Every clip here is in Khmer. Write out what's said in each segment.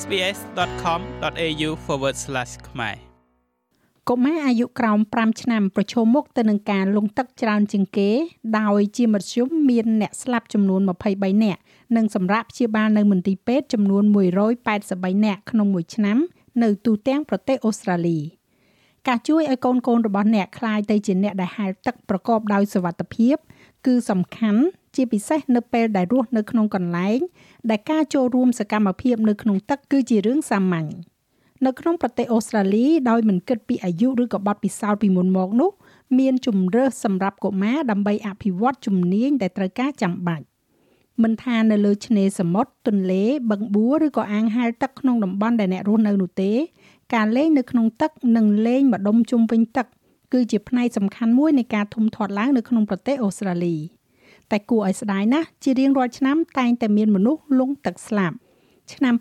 sbs.com.au/ ខ្មែរកុមារអាយុក្រោម5ឆ្នាំប្រឈមមុខទៅនឹងការលង់ទឹកច្រើនជាងគេ ដោយជាមធ្យមមានអ្នកស្លាប់ចំនួន23នាក់និងសម្រាប់ព្យាបាលនៅមន្ទីរពេទ្យចំនួន183នាក់ក្នុងមួយឆ្នាំ នៅទូទាំងប្រទេសអូស្ត្រាលីការជួយឲ្យកូនកូនរបស់អ្នកคลายទៅជាអ្នកដែលហែលទឹកប្រកបដោយសុវត្ថិភាពគឺសំខាន់ ជាពិសេសនៅពេលដែលរស់នៅក្នុងកន្លែង ដែលការចូលរួមសកម្មភាពនៅក្នុងទឹកគឺជារឿងសាមញ្ញនៅក្នុងប្រទេសអូស្ត្រាលីដោយមិនគិតពីអាយុឬក៏បទពិសោធន៍ពីមុនមកនោះ មានជំរើសសម្រាប់កុមារដើម្បីអភិវឌ្ឍជំនាញដែលត្រូវការចាំបាច់មិនថានៅលើឆ្នេរសមុទ្រទន្លេ បឹងបួឬក៏អាងហែលទឹកក្នុងតំបន់ដែលអ្នករស់នៅនោះទេ ការលេងនៅក្នុងទឹកនិងលេងម្ដុំជុំវិញទឹក គឺជាផ្នែកសំខាន់មួយនៃការធំធាត់ឡើងនៅក្នុងប្រទេសអូស្ត្រាលី តែគួរឲ្យស្ដាយណាស់ជារៀងរាល់ឆ្នាំតែងតែមានមនុស្សលង់ទឹកស្លាប់ឆ្នាំ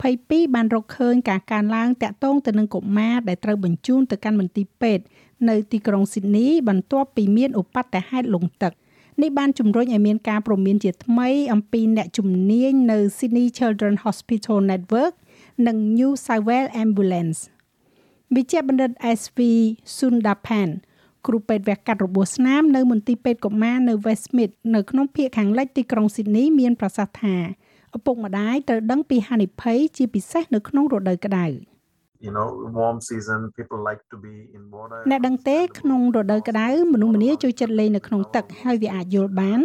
2022បានរកឃើញការកើនឡើងតាក់ទងទៅនឹងកុមារដែលត្រូវបញ្ជូនទៅកាន់មន្ទីរពេទ្យនៅទីក្រុងស៊ីដនី បន្ទាប់ពីមានឧបទ្ទហេតុលង់ទឹកនេះបានជំរុញឲ្យមានការព្រមានជាថ្មីអំពីអ្នកជំនាញនៅ Sydney Children Hospital Network និង New South Wales Ambulance វិជ្ជបណ្ឌិត SV Sundapan គ្រូពេទ្យវះកាត់របួសស្នាមនៅមន្ទីរពេទ្យកុមារនៅ Westmead នៅក្នុងភូមិខាងលិចទីក្រុង Sydney មានប្រសាសន៍ថាឪពុកម្ដាយត្រូវដឹងពីហានិភ័យជាពិសេសនៅក្នុងរដូវក្តៅ you know warm season people like to be in water អ្នកដឹងទេក្នុងរដូវក្តៅមនុស្សម្នាចូលចិត្តលេងនៅក្នុងទឹកហើយវាអាចយល់បាន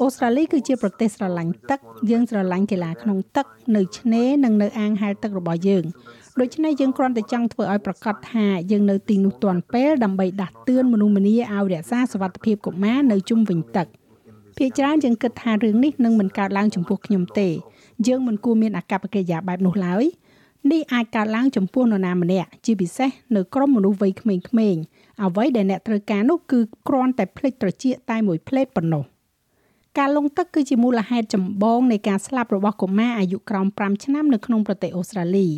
អូស្ត្រាលីគឺជាប្រទេសស្រឡាញ់ទឹកយើងស្រឡាញ់កីឡាក្នុងទឹកនៅឆ្នេរនិងនៅអាងហែលទឹករបស់យើងដូច្នេះយើងគ្រាន់តែចង់ធ្វើឲ្យប្រកាសថាយើងនៅទីនោះទាន់ពេលដើម្បីដាស់តឿនមនុស្សម្នាឲ្យរក្សាសុវត្ថិភាពកុមារនៅជុំវិញទឹកភាគច្រើនយើងគិតថារឿងនេះនឹងមិនកើតឡើងចំពោះខ្ញុំទេ យើងមិនគួរមានអាកប្បកិរិយាបែបនោះឡើយនេះអាចកើតឡើងចំពោះនរណាម្នាក់ជាពិសេសនៅក្រុមមនុស្សវ័យក្មេងៗអ្វីដែលអ្នកត្រូវការនោះគឺគ្រាន់តែភ្លេចត្រចៀកតែមួយភ្លែតប៉ុណ្ណោះ ការលង់ទឹកគឺជាមូលហេតុចម្បងនៃការស្លាប់របស់កុមារអាយុក្រោម5ឆ្នាំនៅក្នុងប្រទេសអូស្ត្រាលី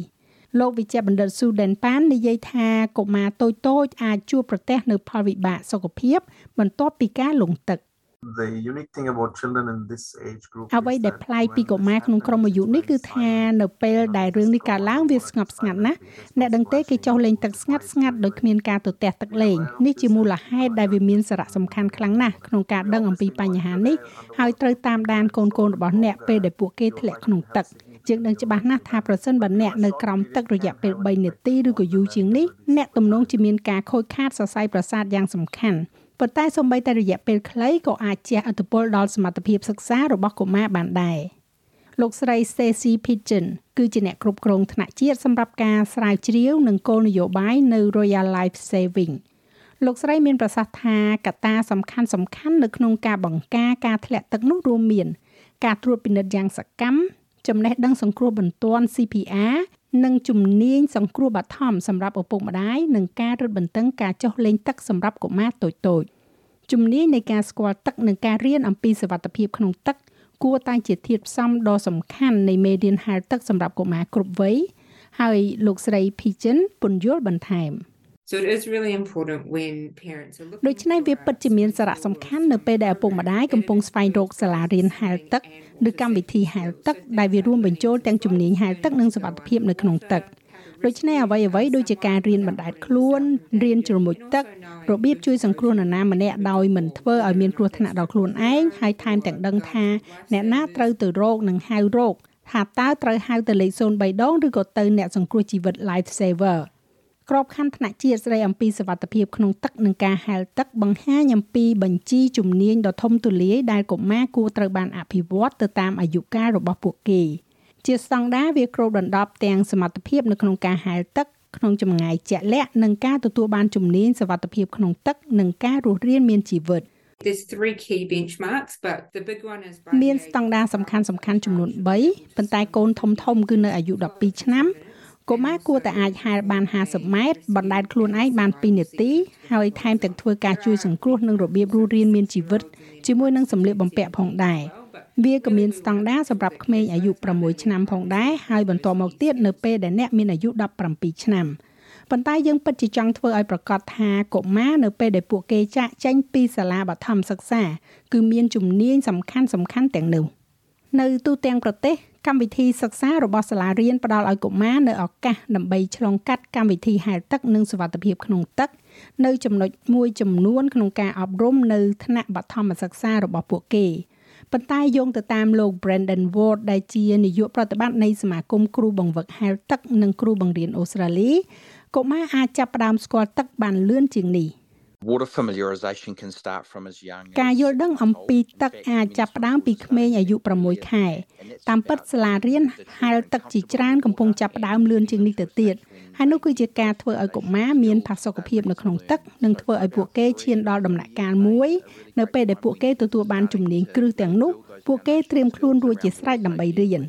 លោកវិជ្ជបណ្ឌិតស៊ូដេនប៉ាននិយាយថាកុមារតូចៗអាចជួបប្រទះនៅផលវិបាកសុខភាពបន្ទាប់ពីការលង់ទឹក the unique thing about children in this age group អ្វីដែលប្លែកពីកុមារក្នុងក្រុមអាយុនេះគឺថានៅពេលដែលរឿងនេះកើតឡើងវាស្ងប់ស្ងាត់ណាស់អ្នកដឹងទេគេចុះលេងទឹកស្ងាត់ស្ងាត់ដោយគ្មានការទទះទឹកលេងនេះជាមូលហេតុដែលវាមានសារៈសំខាន់ខ្លាំងណាស់ក្នុងការដឹងអំពីបញ្ហានេះហើយត្រូវតាមដានកូនកូនរបស់អ្នកពេលដែលពួកគេធ្លាក់ក្នុងទឹកយើងដឹងច្បាស់ណាស់ថាប្រសិនបើអ្នកនៅក្រោមទឹករយៈពេល3នាទីឬក៏យូរជាងនេះអ្នកទំនងជាមានការខូចខាតសរសៃប្រសាទយ៉ាងសំខាន់ ប៉ុន្តែសូម្បីតែរយៈពេលខ្លីក៏អាចជះឥទ្ធិពលដល់សមត្ថភាពសិក្សារបស់កុមារបានដែរលោកស្រី Stacy Pigeon គឺជាអ្នកគ្រប់គ្រងថ្នាក់ជាតិសម្រាប់ការស្រាវជ្រាវនិងគោលនយោបាយនៅ Royal Life Saving លោកស្រីមានប្រសាសន៍ថាកត្តាសំខាន់សំខាន់នៅក្នុងការបង្ការការធ្លាក់ទឹកនោះរួមមាន ការត្រួតពិនិត្យយ៉ាងសកម្មចំណេះដឹងសង្គ្រោះបន្ទាន់ CPR និងជំនាញសង្គ្រោះបឋមសម្រាប់ឪពុកម្ដាយនិងការរឹតបន្តឹងការចុះលេងទឹកសម្រាប់កុមារតូចៗជំនាញនៃការស្គាល់ទឹកនិងការរៀនអំពីសុវត្ថិភាពក្នុងទឹកគួរតែជាធាតុផ្សំដ៏សំខាន់នៃមេរៀនហែលទឹកសម្រាប់កុមារគ្រប់វ័យហើយលោកស្រី Pigeon ពន្យល់បន្ថែម។ So it is really important when parents are looking ដូច្នេះវាពិតជាមានសារៈសំខាន់នៅពេលដែលឪពុកម្ដាយកំពុងស្វែងរកសាលារៀនហែលទឹកឬកម្មវិធីហែលទឹកដែលវារួមបញ្ចូលទាំងជំនាញហែលទឹកនិងសុវត្ថិភាពនៅក្នុងទឹកដូច្នេះអ្វីអ្វីដូចជាការរៀនបណ្ដែតខ្លួនរៀនជ្រមុជទឹករបៀបជួយសង្គ្រោះនរណាម្នាក់ដោយមិនធ្វើឲ្យមានគ្រោះថ្នាក់ដល់ខ្លួនឯងហើយថែមទាំងដឹងថាអ្នកណាត្រូវទៅរកនិងហៅរកថាតើត្រូវហៅទៅលេខ03ដងឬក៏ទៅអ្នកសង្គ្រោះជីវិត life saver ក្របខ័ណ្ឌថ្នាក់ជាតិស្ដីអំពីសវត្ថភាពក្នុងទឹកនិងការហែលទឹកបង្ហាញអំពីបញ្ជីជំនាញដ៏ធំទូលាយដែលកុមារគួរត្រូវបានអភិវឌ្ឍទៅតាមអាយុកាលរបស់ពួកគេ ជាស្តង់ដារវាគ្របដណ្ដប់ទាំងសមត្ថភាពនៅក្នុងការហែលទឹកក្នុងចម្ងាយជាក់លាក់និងការទទួលបានជំនាញសវត្ថភាពក្នុងទឹកនិងការរស់រានមានជីវិត There's three key benchmarks but the big one is មានស្តង់ដារសំខាន់សំខាន់ចំនួន3ប៉ុន្តែកូនធំធំគឺនៅអាយុ12ឆ្នាំ កុមារគួរតែអាចហែលបាន50ម៉ែត្របណ្ដែតខ្លួនឯងបាន2នាទីហើយថែមទាំងធ្វើការជួយសង្គ្រោះនិងរបៀបរស់រានមានជីវិតជាមួយនឹងសម្លៀកបំពាក់ផងដែរវាក៏មានស្តង់ដារសម្រាប់ក្មេងអាយុ6ឆ្នាំផងដែរហើយបន្តមកទៀតនៅពេលដែលអ្នកមានអាយុ17ឆ្នាំប៉ុន្តែយើងពិតជាចង់ធ្វើឲ្យប្រកាសថាកុមារនៅពេលដែលពួកគេចាក់ចេញពីសាលាបឋមសិក្សា គឺមានជំនាញសំខាន់សំខាន់ទាំងនោះ។ នៅទូទាំងប្រទេសកម្មវិធីសិក្សារបស់សាលារៀនផ្ដល់ឲ្យកុមារនៅឱកាសដើម្បីឆ្លងកាត់កម្មវិធីហែលទឹកនិងសុវត្ថិភាពក្នុងទឹក នៅចំណុចមួយចំនួនក្នុងការអប់រំនៅថ្នាក់បឋមសិក្សារបស់ពួកគេប៉ុន្តែយោងទៅតាមលោក Brandon Ward ដែលជានាយកប្រតិបត្តិនៃសមាគមគ្រូបង្វឹកហែលទឹកនិងគ្រូបង្រៀនអូស្ត្រាលីកុមារអាចចាប់ផ្ដើមស្គាល់ទឹកបានលឿនជាងនេះ។ Water familiarization can start from as young ការយល់ដឹងអំពីទឹកអាចចាប់ផ្ដើមពីក្មេងអាយុ6ខែតាមពិតសាលារៀនហែលទឹកជាច្រើនកំពុងចាប់ផ្ដើមលឿនជាងនេះទៅទៀតហើយនោះគឺជាការធ្វើឲ្យកុមារមានផាសុកភាពនៅក្នុងទឹកនិងធ្វើឲ្យពួកគេឈានដល់ដំណាក់កាលមួយនៅពេលដែលពួកគេទទួលបានជំនាញគ្រឹះទាំងនោះពួកគេត្រៀមខ្លួនរួចជាស្រេចដើម្បីរៀន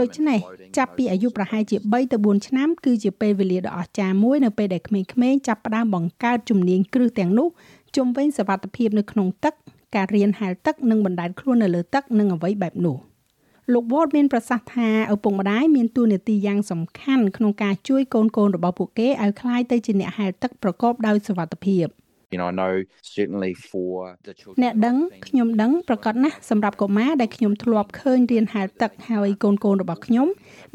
ដូច្នេះចាប់ពីអាយុប្រហែលជា3ទៅ4ឆ្នាំគឺជាពេលវេលាដ៏អស្ចារ្យមួយនៅពេលដែលក្មេងៗចាប់ផ្ដើមបង្កើតជំនាញគ្រឹះទាំងនោះជុំវិញសវត្ថភាពនៅក្នុងទឹកការរៀនហែលទឹកនិងបណ្ដែតខ្លួននៅលើទឹកនិងអ្វីបែបនោះលោក Ward មានប្រសាសន៍ថាឪពុកម្ដាយមានតួនាទីយ៉ាងសំខាន់ក្នុងការជួយកូនកូនរបស់ពួកគេឲ្យក្លាយទៅជាអ្នកហែលទឹកប្រកបដោយសុវត្ថិភាព you know I know certainly for the children អ្នកដឹងខ្ញុំដឹងប្រកាសណាស់សម្រាប់កុមារដែលខ្ញុំធ្លាប់ឃើញរៀនហែលទឹកហើយកូនកូនរបស់ខ្ញុំ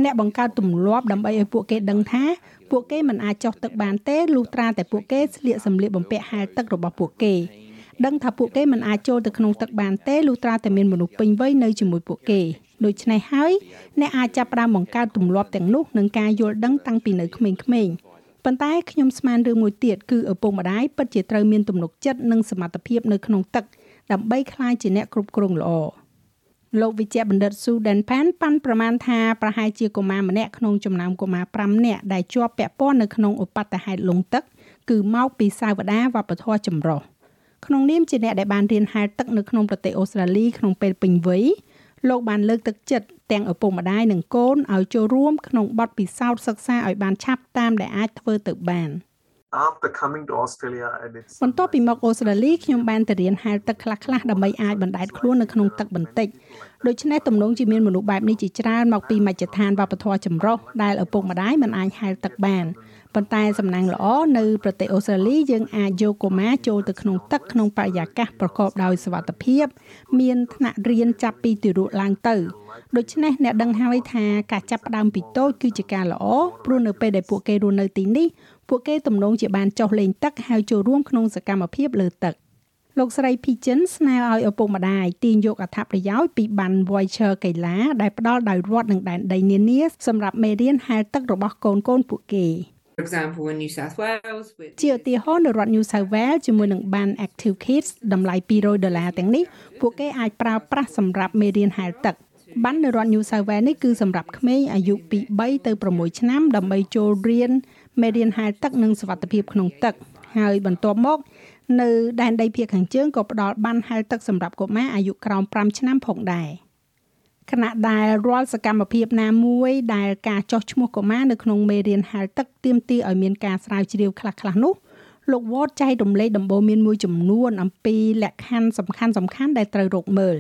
អ្នកបង្កើតទម្លាប់ដើម្បីឲ្យពួកគេដឹងថាពួកគេមិនអាចចុះទឹកបានទេលុះត្រាតែពួកគេស្លៀកសម្លៀកបំពាក់ហែលទឹករបស់ពួកគេដឹងថាពួកគេមិនអាចចូលទៅក្នុងទឹកបានទេលុះត្រាតែមានមនុស្សពេញវ័យនៅជាមួយពួកគេដូច្នេះហើយអ្នកអាចចាប់ផ្ដើមបង្កើតទម្លាប់ទាំងនោះនឹងការយល់ដឹងតាំងពីនៅក្មេងៗ ប៉ុន្តែខ្ញុំស្មានរឿងមួយទៀតគឺឪពុកម្ដាយពិតជាត្រូវមានទំនុកចិត្តនិងសមត្ថភាពនៅក្នុងទឹកដើម្បីក្លាយជាអ្នកគ្រប់គ្រងល្អលោកវិជ្ជបណ្ឌិតស៊ូដែនផានប៉ាន់ប្រមាណថាប្រហែលជាកុមារម្នាក់ក្នុងចំណោមកុមារ5នាក់ដែលជាប់ពាក់ព័ន្ធនៅក្នុងឧបទ្ទហេតុលងទឹកគឺមកពីសាវតាវប្បធម៌ចម្រុះក្នុងនាមជាអ្នកដែលបានរៀនហែលទឹកនៅក្នុងប្រទេសអូស្ត្រាលីក្នុងពេលពេញវ័យ លោកបានលើកទឹកចិត្តទាំងឪពុកម្ដាយនិងកូនឲ្យចូលរួមក្នុងបទពិសោធន៍សិក្សាឲ្យបានឆាប់តាមដែលអាចធ្វើទៅបាន After coming to Australia I did បន្ទាប់ពីមកអូស្ត្រាលីខ្ញុំបានទៅរៀនហែលទឹកខ្លះៗដើម្បីអាចបណ្ដែតខ្លួននៅក្នុងទឹកបន្តិចដូច្នេះទំនងជាមានមនុស្សបែបនេះជាច្រើនមកពីមជ្ឈដ្ឋានវប្បធម៌ចម្រុះដែលឪពុកម្ដាយមិនអាចហែលទឹកបាន ប៉ុន្តែសំណាងល្អនៅប្រទេសអូស្ត្រាលីយើងអាចយកកុមារចូលទៅក្នុងទឹកក្នុងបរិយាកាសប្រកបដោយសុវត្ថិភាពមានថ្នាក់រៀនចាប់ពីទីរក់ឡើងទៅដូច្នេះអ្នកដឹងហើយថាការចាប់ផ្ដើមពីតូចគឺជាការល្អព្រោះនៅពេលដែលពួកគេរស់នៅទីនេះពួកគេទំនងជាបានចុះលេងទឹកហើយចូលរួមក្នុងសកម្មភាពលើទឹកលោកស្រី Pigeon ស្នើឲ្យឪពុកម្ដាយទាញយកអត្ថប្រយោជន៍ពីបាន voucher កីឡាដែលផ្ដល់ដោយរដ្ឋនិងដែនដីនានាសម្រាប់មេរៀនហែលទឹករបស់កូនកូនពួកគេ For example, in New South Wales, with ជាឧទាហរណ៍នៅរដ្ឋ New South Wales ជាមួយនឹងបាន Active Kids តម្លៃ200ដុល្លារទាំងនេះពួកគេអាចប្រើប្រាស់សម្រាប់មេរៀនហែលទឹកបាននៅរដ្ឋ New South Wales នេះគឺសម្រាប់ក្មេងអាយុពី3ទៅ6ឆ្នាំដើម្បីចូលរៀនមេរៀនហែលទឹកនិងសុវត្ថិភាពក្នុងទឹកហើយបន្ទាប់មក នៅដែនដីភាគខាងជើងក៏ផ្ដល់បានហែលទឹកសម្រាប់កុមារអាយុក្រោម5ឆ្នាំផងដែរ ខណៈដែលរាល់សកម្មភាពណាមួយដែលការចោះឈ្មោះកុមារនៅក្នុងមេរៀនហែលទឹកទាមទារឲ្យមានការស្រាវជ្រាវខ្លះៗនោះលោក Ward ចែករំលែកដំបូន្មានមួយចំនួនអំពីលក្ខខណ្ឌសំខាន់សំខាន់ដែលត្រូវរកមើល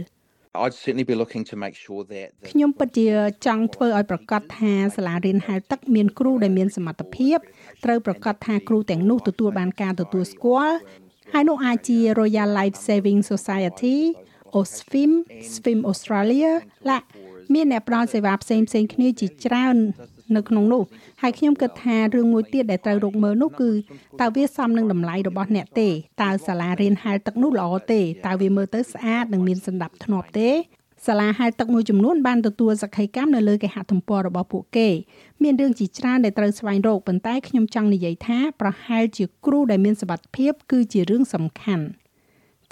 I'd certainly be looking to make sure that the ខ្ញុំពិតជាចង់ធ្វើឲ្យប្រកាសថាសាលារៀនហែលទឹកមានគ្រូដែលមានសមត្ថភាពត្រូវប្រកាសថាគ្រូទាំងនោះទទួលបានការទទួលស្គាល់ហើយនោះអាចជា Royal Life Saving Society, អូស្វីម Swim Australia ឡាមានអ្នកផ្ដល់សេវាផ្សេងផ្សេងគ្នាជាច្រើននៅក្នុងនោះហើយខ្ញុំគិតថារឿងមួយទៀតដែលត្រូវរកមើលនោះគឺតើវាសមនឹងតម្លៃរបស់អ្នកទេតើសាលារៀនហែលទឹកនោះល្អទេតើវាមើលទៅស្អាតនិងមានសណ្ដាប់ធ្នាប់ទេសាលាហែលទឹកមួយចំនួនបានទទួលសក្ខីកម្មនៅលើគេហទំព័ររបស់ពួកគេមានរឿងជាច្រើនដែលត្រូវស្វែងរកប៉ុន្តែខ្ញុំចង់និយាយថាប្រហែលជាគ្រូដែលមានសមត្ថភាពគឺជារឿងសំខាន់។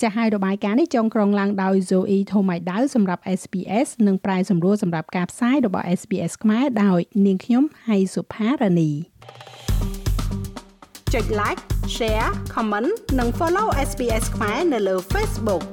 ចាស់ហើយរបាយការណ៍នេះចងក្រងឡើងដោយ Zoe Thomaidau សម្រាប់ SPS និងប្រាយសម្រួលសម្រាប់ការផ្សាយរបស់ SPS ខ្មែរដោយនាងខ្ញុំហៃសុផារ៉ានីចុច like share comment និង follow SPS ខ្មែរនៅលើ Facebook